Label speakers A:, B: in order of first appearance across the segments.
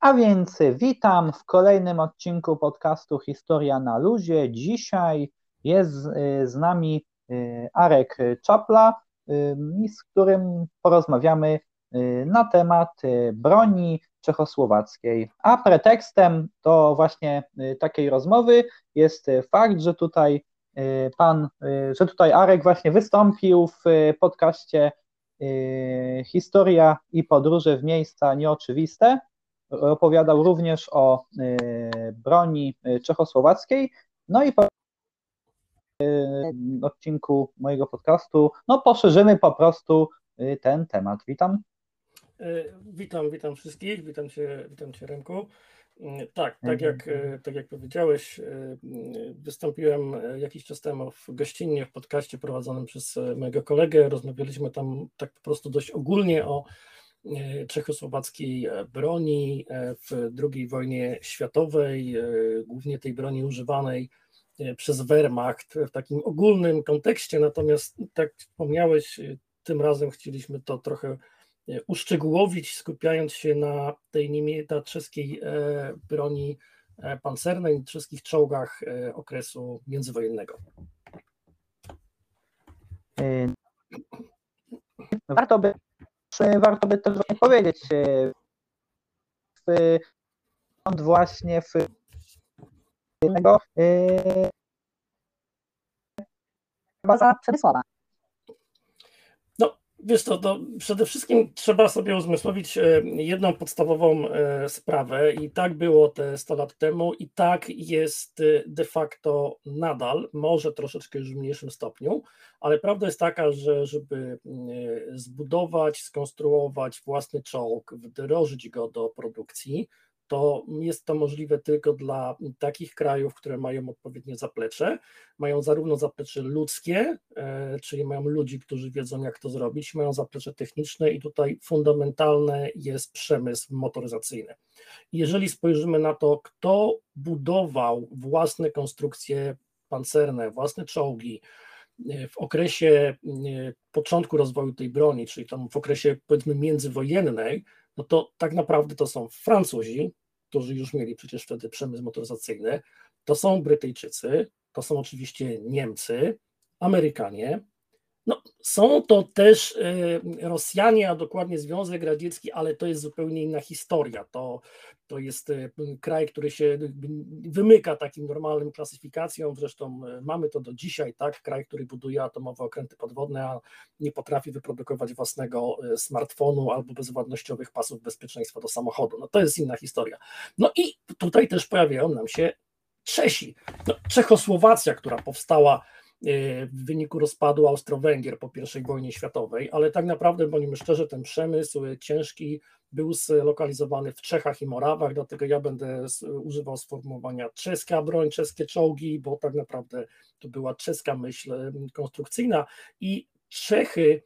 A: A więc witam w kolejnym odcinku podcastu Historia na Luzie. Dzisiaj jest z nami Arek Czapla, z którym porozmawiamy na temat broni czechosłowackiej. A pretekstem do właśnie takiej rozmowy jest fakt, że tutaj pan, że tutaj Arek właśnie wystąpił w podcaście Historia i podróże w miejsca nieoczywiste. Opowiadał również o broni czechosłowackiej. No i po odcinku mojego podcastu, no poszerzymy po prostu ten temat. Witam.
B: Witam, witam wszystkich, witam Cię, witam cię Remku. Tak, tak jak, tak jak powiedziałeś, wystąpiłem jakiś czas temu w gościnnie w podcaście prowadzonym przez mojego kolegę. Rozmawialiśmy tam tak po prostu dość ogólnie o czechosłowackiej broni w II wojnie światowej, głównie tej broni używanej przez Wehrmacht w takim ogólnym kontekście. Natomiast, tak wspomniałeś, tym razem chcieliśmy to trochę uszczegółowić, skupiając się na tej niemie, na czeskiej broni pancernej, czeskich czołgach okresu międzywojennego.
A: Warto by, warto by też właśnie powiedzieć, w, właśnie w jednego baza przemysłowa.
B: Wiesz to, to przede wszystkim trzeba sobie uzmysłowić e, jedną podstawową e, sprawę i tak było te 100 lat temu i tak jest e, de facto nadal, może troszeczkę już w mniejszym stopniu, ale prawda jest taka, że żeby zbudować, skonstruować własny czołg, wdrożyć go do produkcji, to jest to możliwe tylko dla takich krajów, które mają odpowiednie zaplecze. Mają zarówno zaplecze ludzkie, e, czyli mają ludzi, którzy wiedzą, jak to zrobić, mają zaplecze techniczne i tutaj fundamentalny jest przemysł motoryzacyjny. Jeżeli spojrzymy na to, kto budował własne konstrukcje pancerne, własne czołgi, e, w okresie e, początku rozwoju tej broni, czyli tam w okresie powiedzmy międzywojennej, no to tak naprawdę to są Francuzi, którzy już mieli przecież wtedy przemysł motoryzacyjny, to są Brytyjczycy, to są oczywiście Niemcy, Amerykanie, są to też y, Rosjanie, a dokładnie Związek Radziecki, ale to jest zupełnie inna historia. To, to jest y, kraj, który się wymyka takim normalnym klasyfikacjom. Zresztą y, mamy to do dzisiaj, tak? Kraj, który buduje atomowe okręty podwodne, a nie potrafi wyprodukować własnego smartfonu albo bezwładnościowych pasów bezpieczeństwa do samochodu. No to jest inna historia. No i tutaj też pojawiają nam się Czesi. No, Czechosłowacja, która powstała w wyniku rozpadu Austro-Węgier po I wojnie światowej, ale tak naprawdę, bądźmy szczerzy, ten przemysł ciężki był zlokalizowany w Czechach i Morawach, dlatego ja będę używał sformułowania czeska broń, czeskie czołgi, bo tak naprawdę to była czeska myśl konstrukcyjna. I Czechy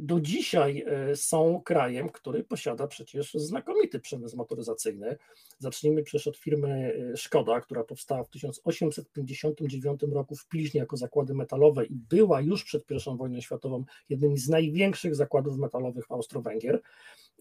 B: do dzisiaj e, są krajem, który posiada przecież znakomity przemysł motoryzacyjny. Zacznijmy przecież od firmy e, Szkoda, która powstała w 1859 roku w Pilźnie jako zakłady metalowe i była już przed I wojną światową jednym z największych zakładów metalowych Austro-Węgier.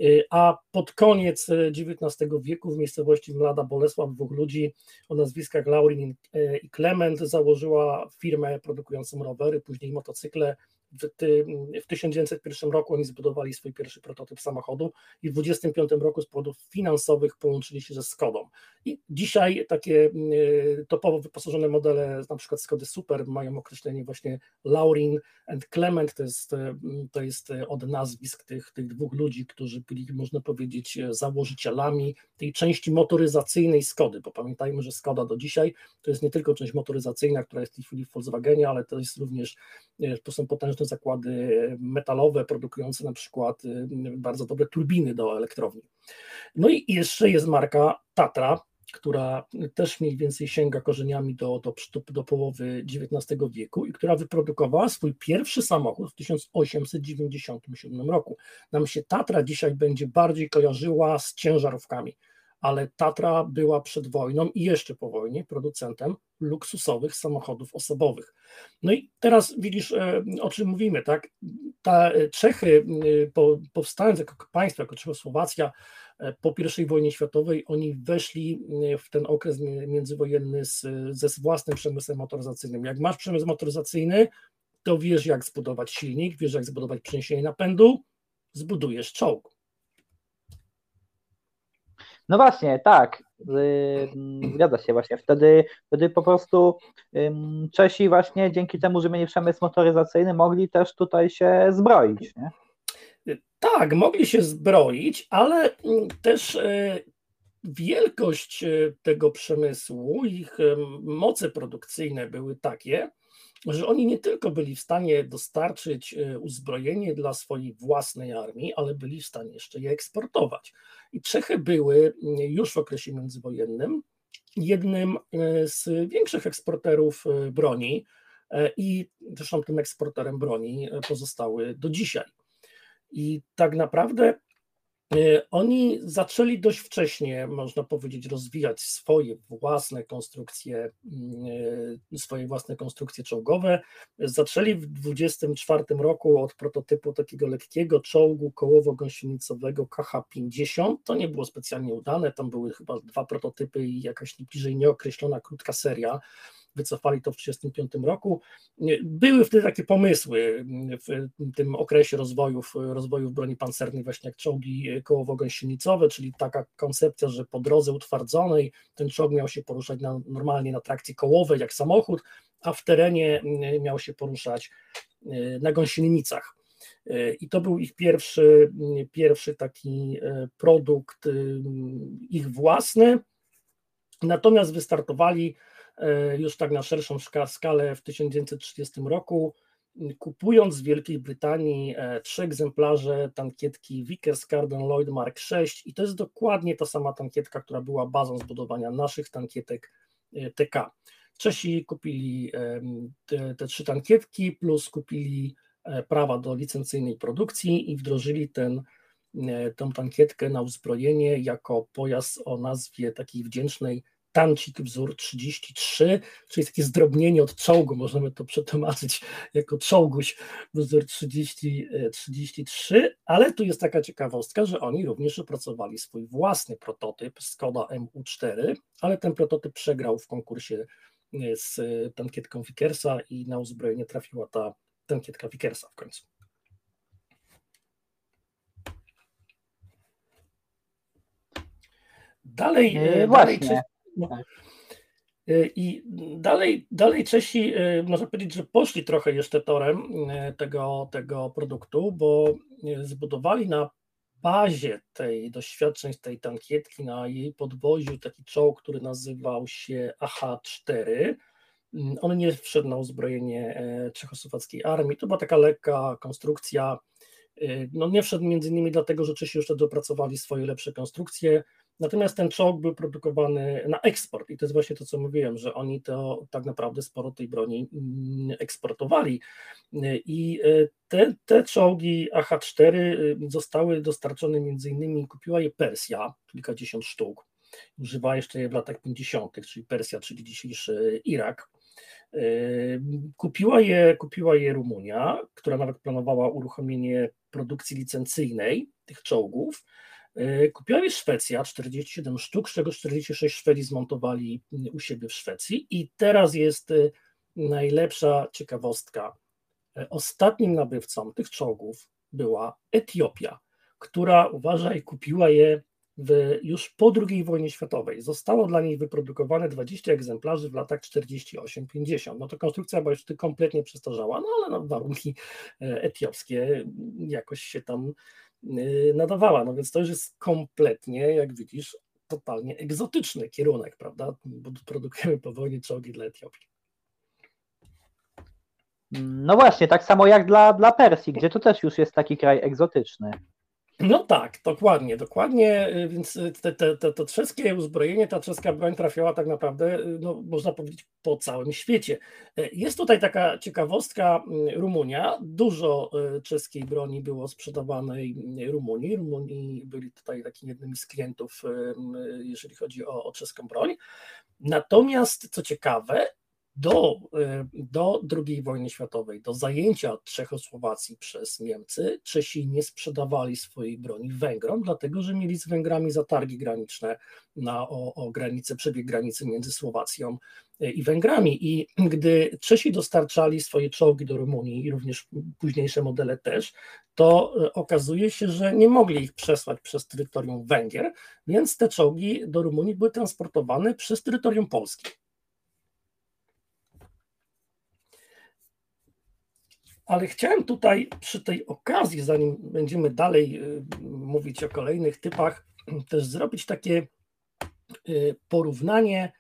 B: E, a pod koniec XIX wieku w miejscowości Mlada Bolesław dwóch ludzi o nazwiskach Laurin i Klement założyła firmę produkującą rowery, później motocykle w, ty, w 1901 roku oni zbudowali swój pierwszy prototyp samochodu i w 1925 roku z powodów finansowych połączyli się ze Skodą. I dzisiaj takie e, topowo wyposażone modele, na przykład Skody Super, mają określenie właśnie Laurin and Clement, to jest, e, to jest od nazwisk tych, tych dwóch ludzi, którzy byli, można powiedzieć, założycielami tej części motoryzacyjnej Skody, bo pamiętajmy, że Skoda do dzisiaj to jest nie tylko część motoryzacyjna, która jest w tej chwili w Volkswagenie, ale to jest również, e, to są potężne zakłady metalowe produkujące na przykład y, bardzo dobre turbiny do elektrowni. No i jeszcze jest marka Tatra, która też mniej więcej sięga korzeniami do, do, do połowy XIX wieku i która wyprodukowała swój pierwszy samochód w 1897 roku. Nam się Tatra dzisiaj będzie bardziej kojarzyła z ciężarówkami ale Tatra była przed wojną i jeszcze po wojnie producentem luksusowych samochodów osobowych. No i teraz widzisz, e, o czym mówimy, tak? Ta e, Czechy, e, powstając jako państwo, jako Czechosłowacja, po I wojnie światowej oni weszli w ten okres międzywojenny z, ze własnym przemysłem motoryzacyjnym. Jak masz przemysł motoryzacyjny, to wiesz jak zbudować silnik, wiesz jak zbudować przeniesienie napędu, zbudujesz czołg.
A: No właśnie, tak. Zgadza się właśnie. Wtedy, wtedy po prostu Czesi właśnie dzięki temu, że mieli przemysł motoryzacyjny, mogli też tutaj się zbroić. Nie?
B: Tak, mogli się zbroić, ale też e, wielkość e, tego przemysłu, ich moce produkcyjne były takie, że oni nie tylko byli w stanie dostarczyć e, uzbrojenie dla swojej własnej armii, ale byli w stanie jeszcze je eksportować. I Czechy były już w okresie międzywojennym jednym z większych eksporterów broni i zresztą tym eksporterem broni pozostały do dzisiaj. I tak naprawdę e, oni zaczęli dość wcześnie, można powiedzieć, rozwijać swoje własne konstrukcje, mm, e, swoje własne konstrukcje czołgowe. Zaczęli w 24 roku od prototypu takiego lekkiego czołgu kołowo-gąsienicowego KH-50. To nie było specjalnie udane, tam były chyba dwa prototypy i jakaś bliżej nieokreślona krótka seria wycofali to w 1935 roku. Były wtedy takie pomysły w tym okresie rozwojów, rozwojów broni pancernej, właśnie jak czołgi kołowo-gąsienicowe, czyli taka koncepcja, że po drodze utwardzonej ten czołg miał się poruszać na, normalnie na trakcji kołowej, jak samochód, a w terenie miał się poruszać e, na gąsienicach. E, I to był ich pierwszy, pierwszy taki produkt ich własny. Natomiast wystartowali już tak na szerszą skalę w 1930 roku, kupując z Wielkiej Brytanii e, trzy egzemplarze tankietki Vickers Cardin Lloyd Mark VI i to jest dokładnie ta sama tankietka, która była bazą zbudowania naszych tankietek e, TK. Czesi kupili te, te trzy tankietki, plus kupili prawa do licencyjnej produkcji i wdrożyli ten, tą tankietkę na uzbrojenie jako pojazd o nazwie takiej wdzięcznej tancik wzór 33, czyli takie zdrobnienie od czołgu, możemy to przetłumaczyć jako czołguś wzór 30, 33, ale tu jest taka ciekawostka, że oni również opracowali swój własny prototyp Skoda MU4, ale ten prototyp przegrał w konkursie e, z tankietką Vickersa i na uzbrojenie trafiła ta tankietka Vickersa w końcu. Dalej,
A: e, dalej,
B: no. Tak. E, I dalej, dalej Czesi, e, można powiedzieć, że poszli trochę jeszcze torem e, tego, tego produktu, bo zbudowali na bazie tej doświadczeń tej tankietki, na jej podwoziu taki czołg, który nazywał się AH-4. Mm, on nie wszedł na uzbrojenie czechosłowackiej armii. To była taka lekka konstrukcja. No nie wszedł między innymi dlatego, że Czesi już wtedy opracowali swoje lepsze konstrukcje Natomiast ten czołg był produkowany na eksport i to jest właśnie to, co mówiłem, że oni to tak naprawdę sporo tej broni mm, eksportowali. I e, te, te czołgi AH-4 y, zostały dostarczone między innymi, kupiła je Persja, kilkadziesiąt sztuk. Używała jeszcze je w latach 50., czyli Persja, czyli dzisiejszy Irak. E, kupiła je, kupiła je Rumunia, która nawet planowała uruchomienie produkcji licencyjnej tych czołgów. E, kupiła je Szwecja, 47 sztuk, z czego 46 Szwedzi zmontowali u siebie w Szwecji i teraz jest e, najlepsza ciekawostka. E, ostatnim nabywcą tych czołgów była Etiopia, która, uważaj, kupiła je w, już po II wojnie światowej. Zostało dla niej wyprodukowane 20 egzemplarzy w latach 48-50. No to konstrukcja była już kompletnie przestarzała, no ale no, warunki etiopskie jakoś się tam nadawała. No więc to już jest kompletnie, jak widzisz, totalnie egzotyczny kierunek, prawda? Bo produkujemy po wojnie czołgi dla Etiopii.
A: No właśnie, tak samo jak dla, dla Persji, gdzie to też już jest taki kraj egzotyczny.
B: No tak, dokładnie, dokładnie, y, więc y, te, te, te, to czeskie uzbrojenie, ta czeska broń trafiała tak naprawdę, y, no, można powiedzieć, po całym świecie. Jest tutaj taka ciekawostka, Rumunia, dużo czeskiej broni było sprzedawanej Rumunii, Rumunii byli tutaj takim jednym z klientów, jeżeli chodzi o, o czeską broń. Natomiast, co ciekawe, do, do II wojny światowej, do zajęcia Czechosłowacji przez Niemcy, Czesi nie sprzedawali swojej broni Węgrom, dlatego że mieli z Węgrami zatargi graniczne na, o, o granicę, przebieg granicy między Słowacją i Węgrami. I gdy Czesi dostarczali swoje czołgi do Rumunii i również późniejsze modele też, to okazuje się, że nie mogli ich przesłać przez terytorium Węgier, więc te czołgi do Rumunii były transportowane przez terytorium Polski. Ale chciałem tutaj przy tej okazji, zanim będziemy dalej y, mówić o kolejnych typach, też zrobić takie y, porównanie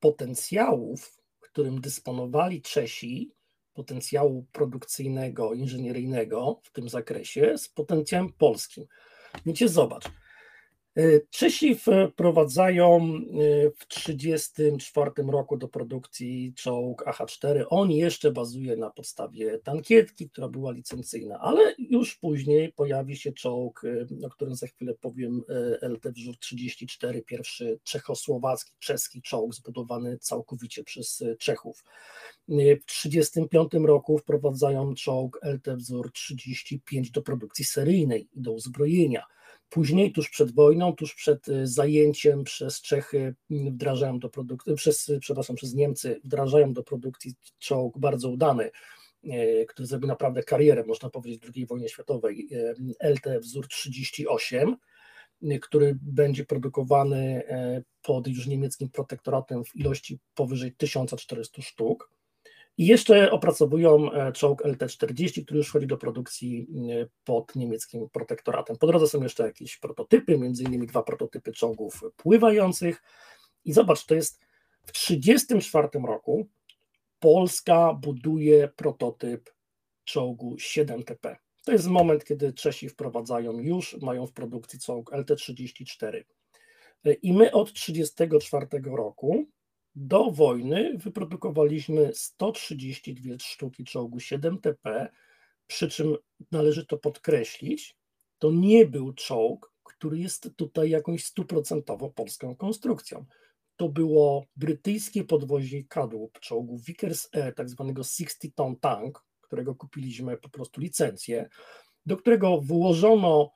B: potencjałów, którym dysponowali Czesi, potencjału produkcyjnego, inżynieryjnego w tym zakresie, z potencjałem polskim. Wiecie, zobacz, Czesi wprowadzają e, w 1934 roku do produkcji czołg AH-4. On jeszcze bazuje na podstawie tankietki, która była licencyjna, ale już później pojawi się czołg, e, o którym za chwilę powiem, LT Wzór 34, pierwszy czechosłowacki, czeski czołg zbudowany całkowicie przez Czechów. W 1935 roku wprowadzają czołg LT Wzór 35 do produkcji seryjnej i do uzbrojenia. Później, tuż przed wojną, tuż przed y, zajęciem przez Czechy, mm, wdrażają do produkcji, przez, przepraszam, przez Niemcy, wdrażają do produkcji czołg bardzo udany, y, który zrobił naprawdę karierę, można powiedzieć, w II wojnie światowej, y, LT wzór 38, który będzie produkowany pod już niemieckim protektoratem w ilości powyżej 1400 sztuk. I jeszcze opracowują e, czołg LT-40, który już wchodzi do produkcji e, pod niemieckim protektoratem. Po drodze są jeszcze jakieś prototypy, między innymi dwa prototypy czołgów pływających. I zobacz, to jest w 1934 roku Polska buduje prototyp czołgu 7TP. To jest moment, kiedy Czesi wprowadzają już, mają w produkcji czołg LT-34. E, I my od 1934 roku do wojny wyprodukowaliśmy 132 sztuki czołgu 7TP, przy czym należy to podkreślić, to nie był czołg, który jest tutaj jakąś stuprocentowo polską konstrukcją. To było brytyjskie podwozie kadłub czołgu Vickers E, tak zwanego 60-ton tank, którego kupiliśmy po prostu licencję, do którego włożono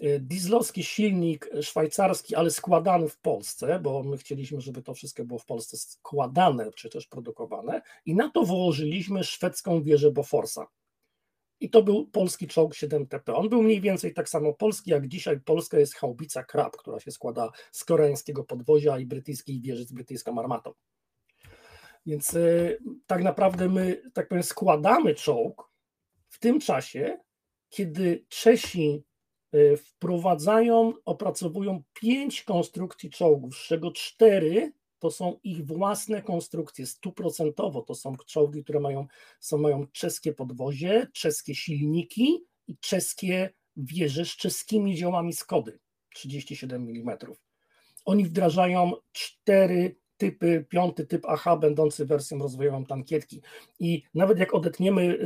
B: dieslowski silnik szwajcarski, ale składany w Polsce, bo my chcieliśmy, żeby to wszystko było w Polsce składane czy też produkowane, i na to włożyliśmy szwedzką wieżę Boforsa. I to był polski czołg 7TP. On był mniej więcej tak samo polski, jak dzisiaj Polska jest chałbica Krab, która się składa z koreańskiego podwozia i brytyjskiej wieży z brytyjską armatą. Więc y, tak naprawdę my, tak powiem, składamy czołg w tym czasie, kiedy Czesi Y, wprowadzają, opracowują pięć konstrukcji czołgów, z czego cztery to są ich własne konstrukcje, stuprocentowo to są czołgi, które mają, są, mają czeskie podwozie, czeskie silniki i czeskie wieże z czeskimi działami Skody 37 mm. Oni wdrażają cztery typy, piąty typ AH będący wersją rozwojową tankietki. I nawet jak odetniemy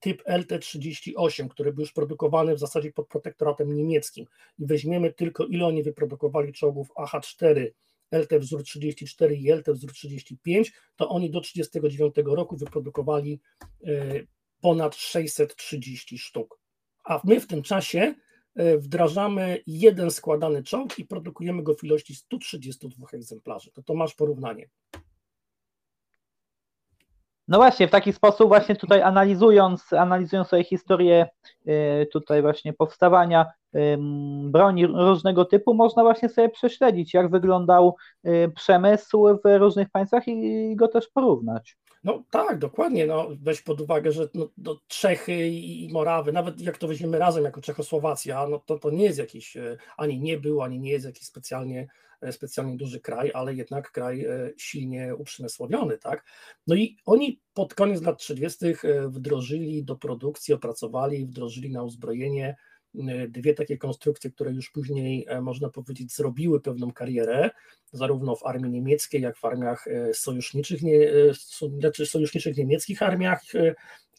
B: typ LT38, który był już produkowany w zasadzie pod protektoratem niemieckim i weźmiemy tylko ile oni wyprodukowali czołgów AH4, LT wzór 34 i LT wzór 35, to oni do 1939 roku wyprodukowali y, ponad 630 sztuk. A my w tym czasie wdrażamy jeden składany czołg i produkujemy go w ilości 132 egzemplarzy. To to masz porównanie.
A: No właśnie, w taki sposób właśnie tutaj analizując, analizując sobie historię e, tutaj właśnie powstawania broni różnego typu, można właśnie sobie prześledzić, jak wyglądał e, przemysł w różnych państwach i go też porównać.
B: No tak, dokładnie. No, weź pod uwagę, że no, no, Czechy i Morawy, nawet jak to weźmiemy razem jako Czechosłowacja, no to, to nie jest jakiś, e, ani nie był, ani nie jest jakiś specjalnie, e, specjalnie duży kraj, ale jednak kraj e, silnie uprzemysłowiony, tak? No i oni pod koniec lat 30. wdrożyli do produkcji, opracowali, wdrożyli na uzbrojenie dwie takie konstrukcje, które już później, można powiedzieć, zrobiły pewną karierę zarówno w armii niemieckiej, jak w armiach e, sojuszniczych, nie, e, znaczy sojuszniczych niemieckich armiach.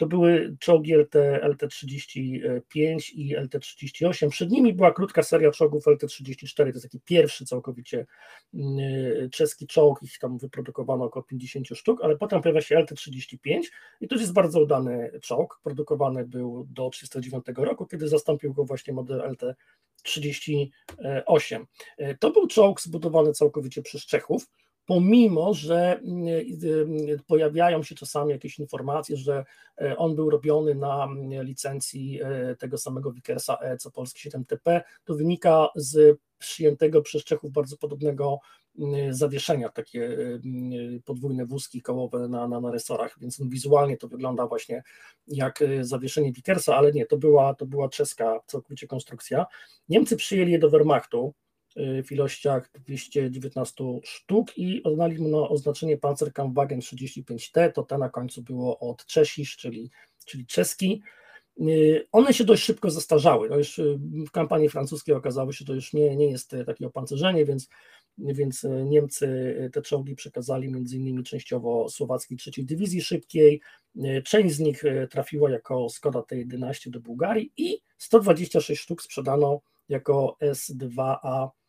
B: To były czołgi LT, LT-35 i LT-38. Przed nimi była krótka seria czołgów LT-34, to jest taki pierwszy całkowicie mm, czeski czołg, ich tam wyprodukowano około 50 sztuk, ale potem pojawia się LT-35 i to jest bardzo udany czołg, produkowany był do 1939 roku, kiedy zastąpił go właśnie model LT-38. To był czołg zbudowany całkowicie przez Czechów, pomimo że mm, y, pojawiają się czasami jakieś informacje, że e, on był robiony na mm, licencji e, tego samego Vickersa E, co polski 7TP, to wynika z przyjętego przez Czechów bardzo podobnego mm, zawieszenia, takie podwójne wózki kołowe na, na, na resorach, więc wizualnie to wygląda właśnie jak e, zawieszenie Vickersa, ale nie, to była, to była czeska całkowicie konstrukcja. Niemcy przyjęli je do Wehrmachtu, w ilościach 219 sztuk i oddali mu oznaczenie Panzerkampfwagen 35T, to te na końcu było od Czesisz, czyli, czyli czeski. One się dość szybko zestarzały. No już w kampanii francuskiej okazało się, że to już nie, nie jest takie opancerzenie, więc, więc Niemcy te czołgi przekazali między innymi częściowo słowackiej trzeciej dywizji szybkiej. Część z nich trafiła jako Skoda T11 do Bułgarii i 126 sztuk sprzedano jako S2A Y,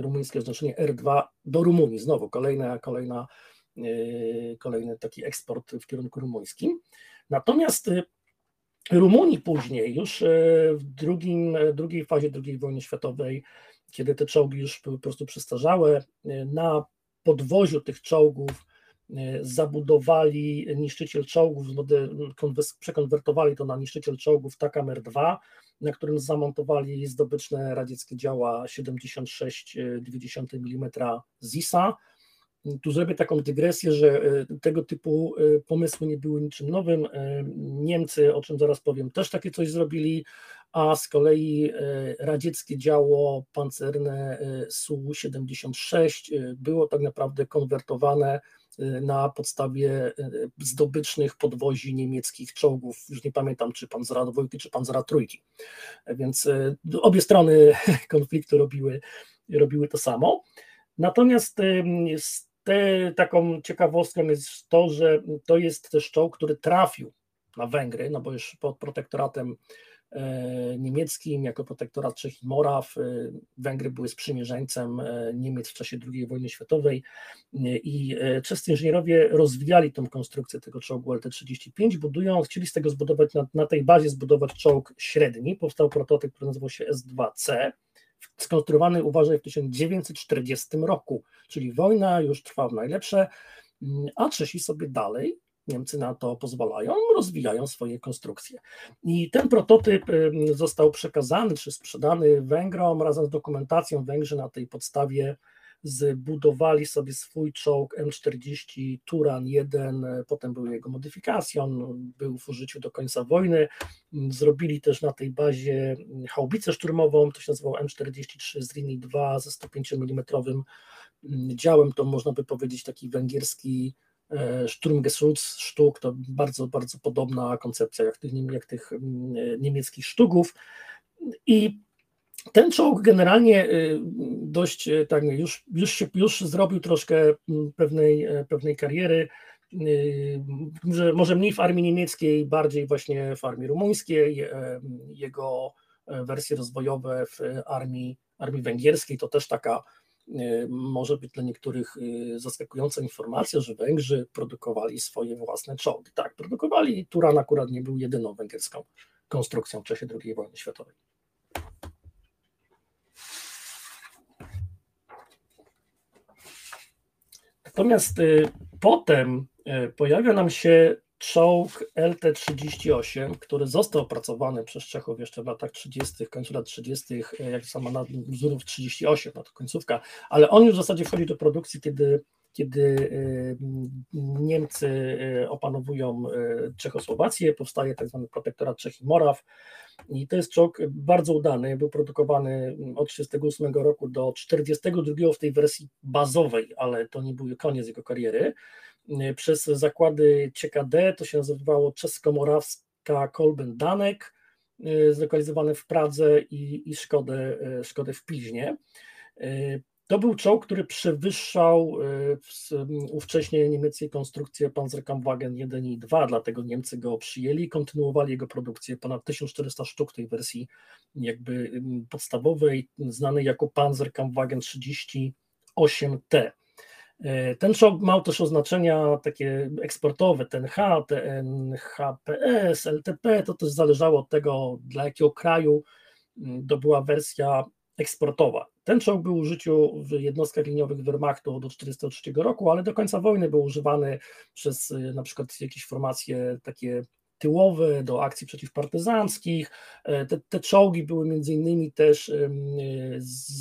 B: rumuńskie oznaczenie R2 do Rumunii. Znowu kolejna, kolejna, y, kolejny taki eksport w kierunku rumuńskim. Natomiast y, Rumunii później, już w drugim, drugiej fazie II wojny światowej, kiedy te czołgi już były po prostu przestarzałe, na podwoziu tych czołgów zabudowali niszczyciel czołgów, przekonwertowali to na niszczyciel czołgów TACAM R2, na którym zamontowali zdobyczne radzieckie działa 76,2 mm ZISA. Tu zrobię taką dygresję, że e, tego typu e, pomysły nie były niczym nowym. E, Niemcy, o czym zaraz powiem, też takie coś zrobili, a z kolei radzieckie działo pancerne Su-76 było tak naprawdę konwertowane na podstawie e, zdobycznych podwozi niemieckich czołgów, już nie pamiętam czy Panzera dwójki, czy Panzera trójki, więc e, obie strony konfliktu robiły, robiły to samo. Natomiast te, taką ciekawostką jest to, że to jest też czołg, który trafił na Węgry, no bo już pod protektoratem niemieckim, jako protektorat Czech i Moraw. E, Węgry były sprzymierzeńcem e, Niemiec w czasie II wojny światowej i czescy inżynierowie rozwijali tą konstrukcję tego czołgu LT-35, budują, chcieli z tego zbudować, na, na tej bazie zbudować czołg średni. Powstał prototyp, który nazywał się S2C, skonstruowany, uważaj, w 1940 roku, czyli wojna już trwa w najlepsze, a Czesi sobie dalej Niemcy na to pozwalają, rozwijają swoje konstrukcje. I ten prototyp został przekazany czy sprzedany Węgrom razem z dokumentacją. Węgrzy na tej podstawie zbudowali sobie swój czołg M40 Turan 1, potem był jego modyfikacją, był w użyciu do końca wojny. Zrobili też na tej bazie haubicę szturmową, to się nazywał M43 z linii 2 ze 105 mm działem, to można by powiedzieć taki węgierski E, Sturmgeschütz sztuk to bardzo, bardzo podobna koncepcja jak tych, jak tych mm, niemieckich sztuków. I ten czołg generalnie y, dość tak już, już, już zrobił troszkę mm, pewnej, e, pewnej kariery, może, może mniej w armii niemieckiej, bardziej właśnie w armii rumuńskiej, e, jego wersje rozwojowe w armii, armii węgierskiej to też taka E, może być dla niektórych e, zaskakująca informacja, że Węgrzy produkowali swoje własne czołgi. Tak, produkowali. Turan akurat nie był jedyną węgierską konstrukcją w czasie II wojny światowej. Natomiast e, potem pojawia nam się czołg LT-38, który został opracowany przez Czechów jeszcze w latach 30., końcu lat 30., e, jak sama na wzorów 38, no to końcówka, ale on już w zasadzie wchodzi do produkcji, kiedy, kiedy e, Niemcy e, opanowują Czechosłowację, powstaje tak zwany protektorat Czech i Moraw i to jest czołg bardzo udany, był produkowany od 1938 roku do 1942 w tej wersji bazowej, ale to nie był koniec jego kariery, przez zakłady CKD, to się nazywało Czesko-Morawska Kolben Danek, y, zlokalizowane w Pradze i, i Szkodę, y, Szkodę w Pilźnie. to był czołg, który przewyższał ówcześnie niemieckie konstrukcje Panzerkampfwagen 1 i 2, dlatego Niemcy go przyjęli i kontynuowali jego produkcję. Ponad 1400 sztuk tej wersji jakby podstawowej, znanej jako Panzerkampfwagen 38T. E, ten czołg miał też oznaczenia takie eksportowe, ten H, TN, HPS, LTP, to też zależało od tego, dla jakiego kraju to była wersja eksportowa. Ten czołg był w użyciu w jednostkach liniowych Wehrmachtu do 1943 roku, ale do końca wojny był używany przez y, na przykład jakieś formacje takie tyłowe, do akcji przeciwpartyzanckich. E, te, te czołgi były między innymi też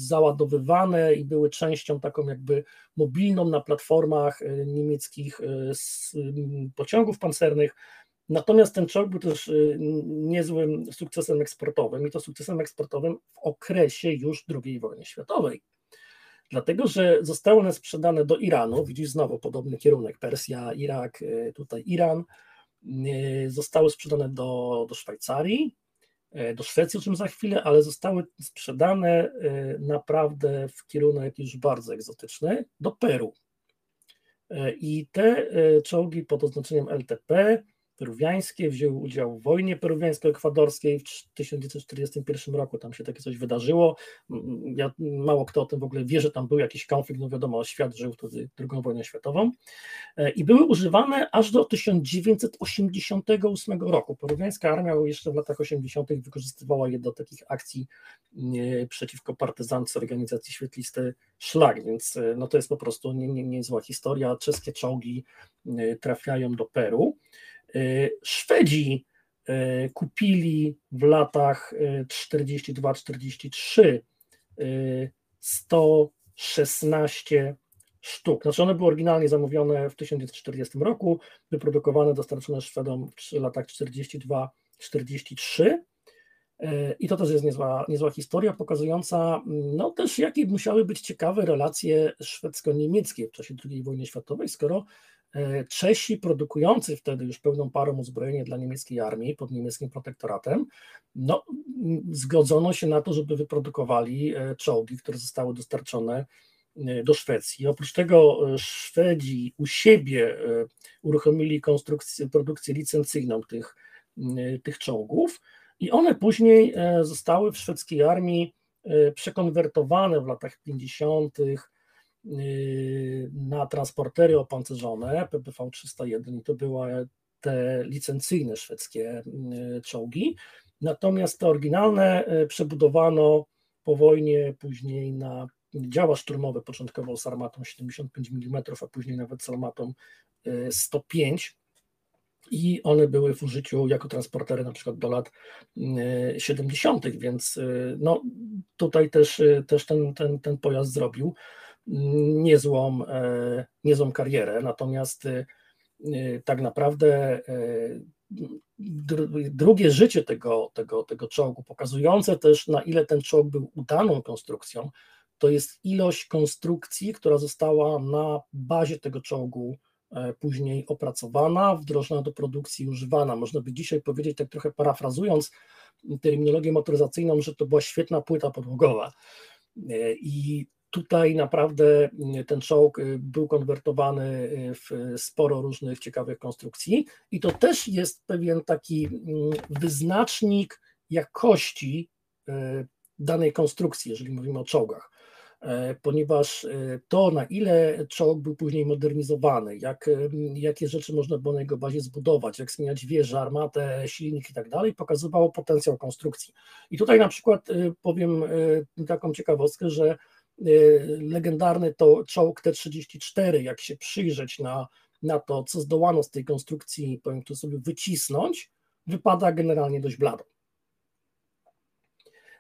B: załadowywane i były częścią taką jakby mobilną na platformach e, niemieckich e, pociągów pancernych. Natomiast ten czołg był też niezłym sukcesem eksportowym i to sukcesem eksportowym w okresie już II wojny światowej. Dlatego, że zostały one sprzedane do Iranu, widzisz znowu podobny kierunek, Persja, Irak, tutaj Iran, zostały sprzedane do, do Szwajcarii, do Szwecji, o czym za chwilę, ale zostały sprzedane naprawdę w kierunek już bardzo egzotyczny, do Peru. I te czołgi pod oznaczeniem LTP peruwiańskie, wzięły udział w wojnie peruwiańsko-ekwadorskiej w 1941 roku, tam się takie coś wydarzyło, ja, mało kto o tym w ogóle wie, że tam był jakiś konflikt, no wiadomo, świat żył wtedy II wojnę światową e, i były używane aż do 1988 roku. Peruwiańska armia jeszcze w latach 80. wykorzystywała je do takich akcji przeciwko partyzance organizacji Świetlisty Szlak, więc e, no to jest po prostu niezła nie, nie historia, czeskie czołgi trafiają do Peru, E, Szwedzi e, kupili w latach 42-43 e, 116 sztuk. Znaczy one były oryginalnie zamówione w 1940 roku, wyprodukowane, dostarczone Szwedom w latach 42-43. I to też jest niezła, niezła historia, pokazująca no też jakie musiały być ciekawe relacje szwedzko-niemieckie w czasie II wojny światowej, skoro E, Czesi produkujący wtedy już pełną parą uzbrojenie dla niemieckiej armii pod niemieckim protektoratem, no, zgodzono się na to, żeby wyprodukowali e, czołgi, które zostały dostarczone e, do Szwecji. Oprócz tego Szwedzi u siebie uruchomili produkcję licencyjną tych, tych czołgów i one później zostały w szwedzkiej armii przekonwertowane w latach 50 Y, na transportery opancerzone PPV 301 i to były te licencyjne szwedzkie y, czołgi. Natomiast te oryginalne y, przebudowano po wojnie później na działa szturmowe, początkowo z armatą 75 mm, a później nawet z armatą 105 i one były w użyciu jako transportery na przykład do lat 70., więc no, tutaj też, też ten, ten, ten pojazd zrobił niezłą, e, niezłą karierę, natomiast e, tak naprawdę e, drugie życie tego, tego, tego czołgu, pokazujące też na ile ten czołg był udaną konstrukcją, to jest ilość konstrukcji, która została na bazie tego czołgu później opracowana, wdrożona do produkcji, używana. Można by dzisiaj powiedzieć, tak trochę parafrazując terminologię motoryzacyjną, że to była świetna płyta podłogowa. I Tutaj naprawdę mm, ten czołg y, był konwertowany y, w sporo różnych ciekawych konstrukcji i to też jest pewien taki mm, wyznacznik jakości y, danej konstrukcji, jeżeli mówimy o czołgach e, ponieważ to, na ile czołg był później modernizowany, jak, jakie rzeczy można było na jego bazie zbudować, jak zmieniać wieże, armatę, silnik i tak dalej, pokazywało potencjał konstrukcji. I tutaj na przykład powiem taką ciekawostkę, że legendarny to czołg T-34, jak się przyjrzeć na, na to, co zdołano z tej konstrukcji, powiem tu sobie, wycisnąć, wypada generalnie dość blado.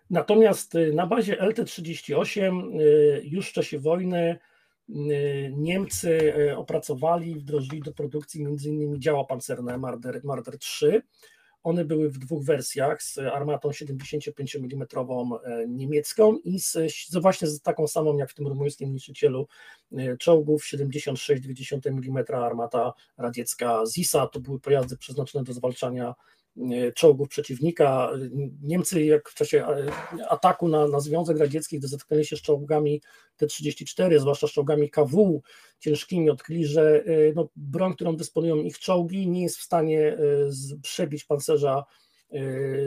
B: Natomiast y, na bazie LT-38 y, już w czasie wojny Niemcy opracowali, wdrożyli do produkcji m.in. działa pancerne Marder, Marder 3, one były w dwóch wersjach z armatą 75 mm e, niemiecką i z, z, właśnie z taką samą jak w tym rumuńskim niszczycielu e, czołgów 76,2 mm armata radziecka ZISA. To były pojazdy przeznaczone do zwalczania czołgów przeciwnika. Niemcy, jak w czasie ataku na, na Związek Radziecki, gdy zetknęli się z czołgami T-34, zwłaszcza z czołgami KW ciężkimi, odkryli, że no, broń, którą dysponują ich czołgi, nie jest w stanie przebić pancerza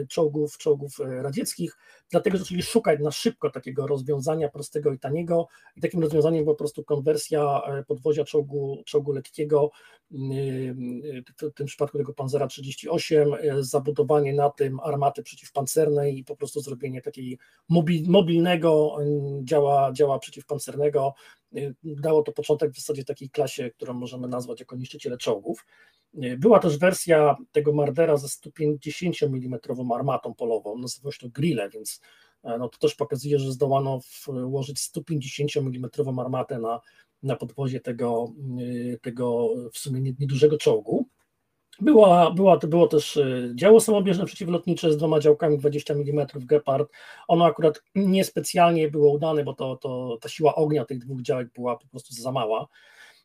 B: czołgów, czołgów radzieckich, dlatego zaczęli szukać na szybko takiego rozwiązania prostego i taniego i takim rozwiązaniem była po prostu konwersja y, podwozia czołgu, czołgu lekkiego, w tym przypadku tego Panzera 38, zabudowanie na tym armaty przeciwpancernej i po prostu zrobienie takiej mobilnego działa, działa przeciwpancernego. Dało to początek w zasadzie takiej klasie, którą możemy nazwać jako niszczyciele czołgów. Była też wersja tego Mardera ze 150 mm armatą polową, nazywało się to Grille, więc e, no to też pokazuje, że zdołano włożyć 150 mm armatę na, na podwozie tego, e, tego w sumie niedużego czołgu. Była, była, było też e, działo samobieżne przeciwlotnicze z dwoma działkami 20 mm Gepard. Ono akurat niespecjalnie było udane, bo to, to, ta siła ognia tych dwóch działek była po prostu za mała.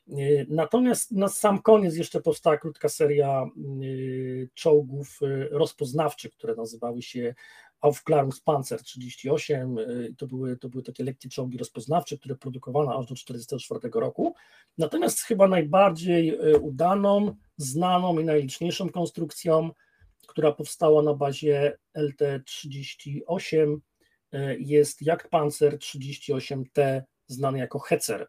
B: Y, natomiast na sam koniec jeszcze powstała krótka seria y, czołgów y, rozpoznawczych, które nazywały się Aufklärungspanzer 38. To były, to były takie lekkie czołgi rozpoznawcze, które produkowano aż do 1944 roku. Natomiast chyba najbardziej udaną, znaną i najliczniejszą konstrukcją, która powstała na bazie LT-38 jest Jagdpanzer 38T, znany jako Hecer.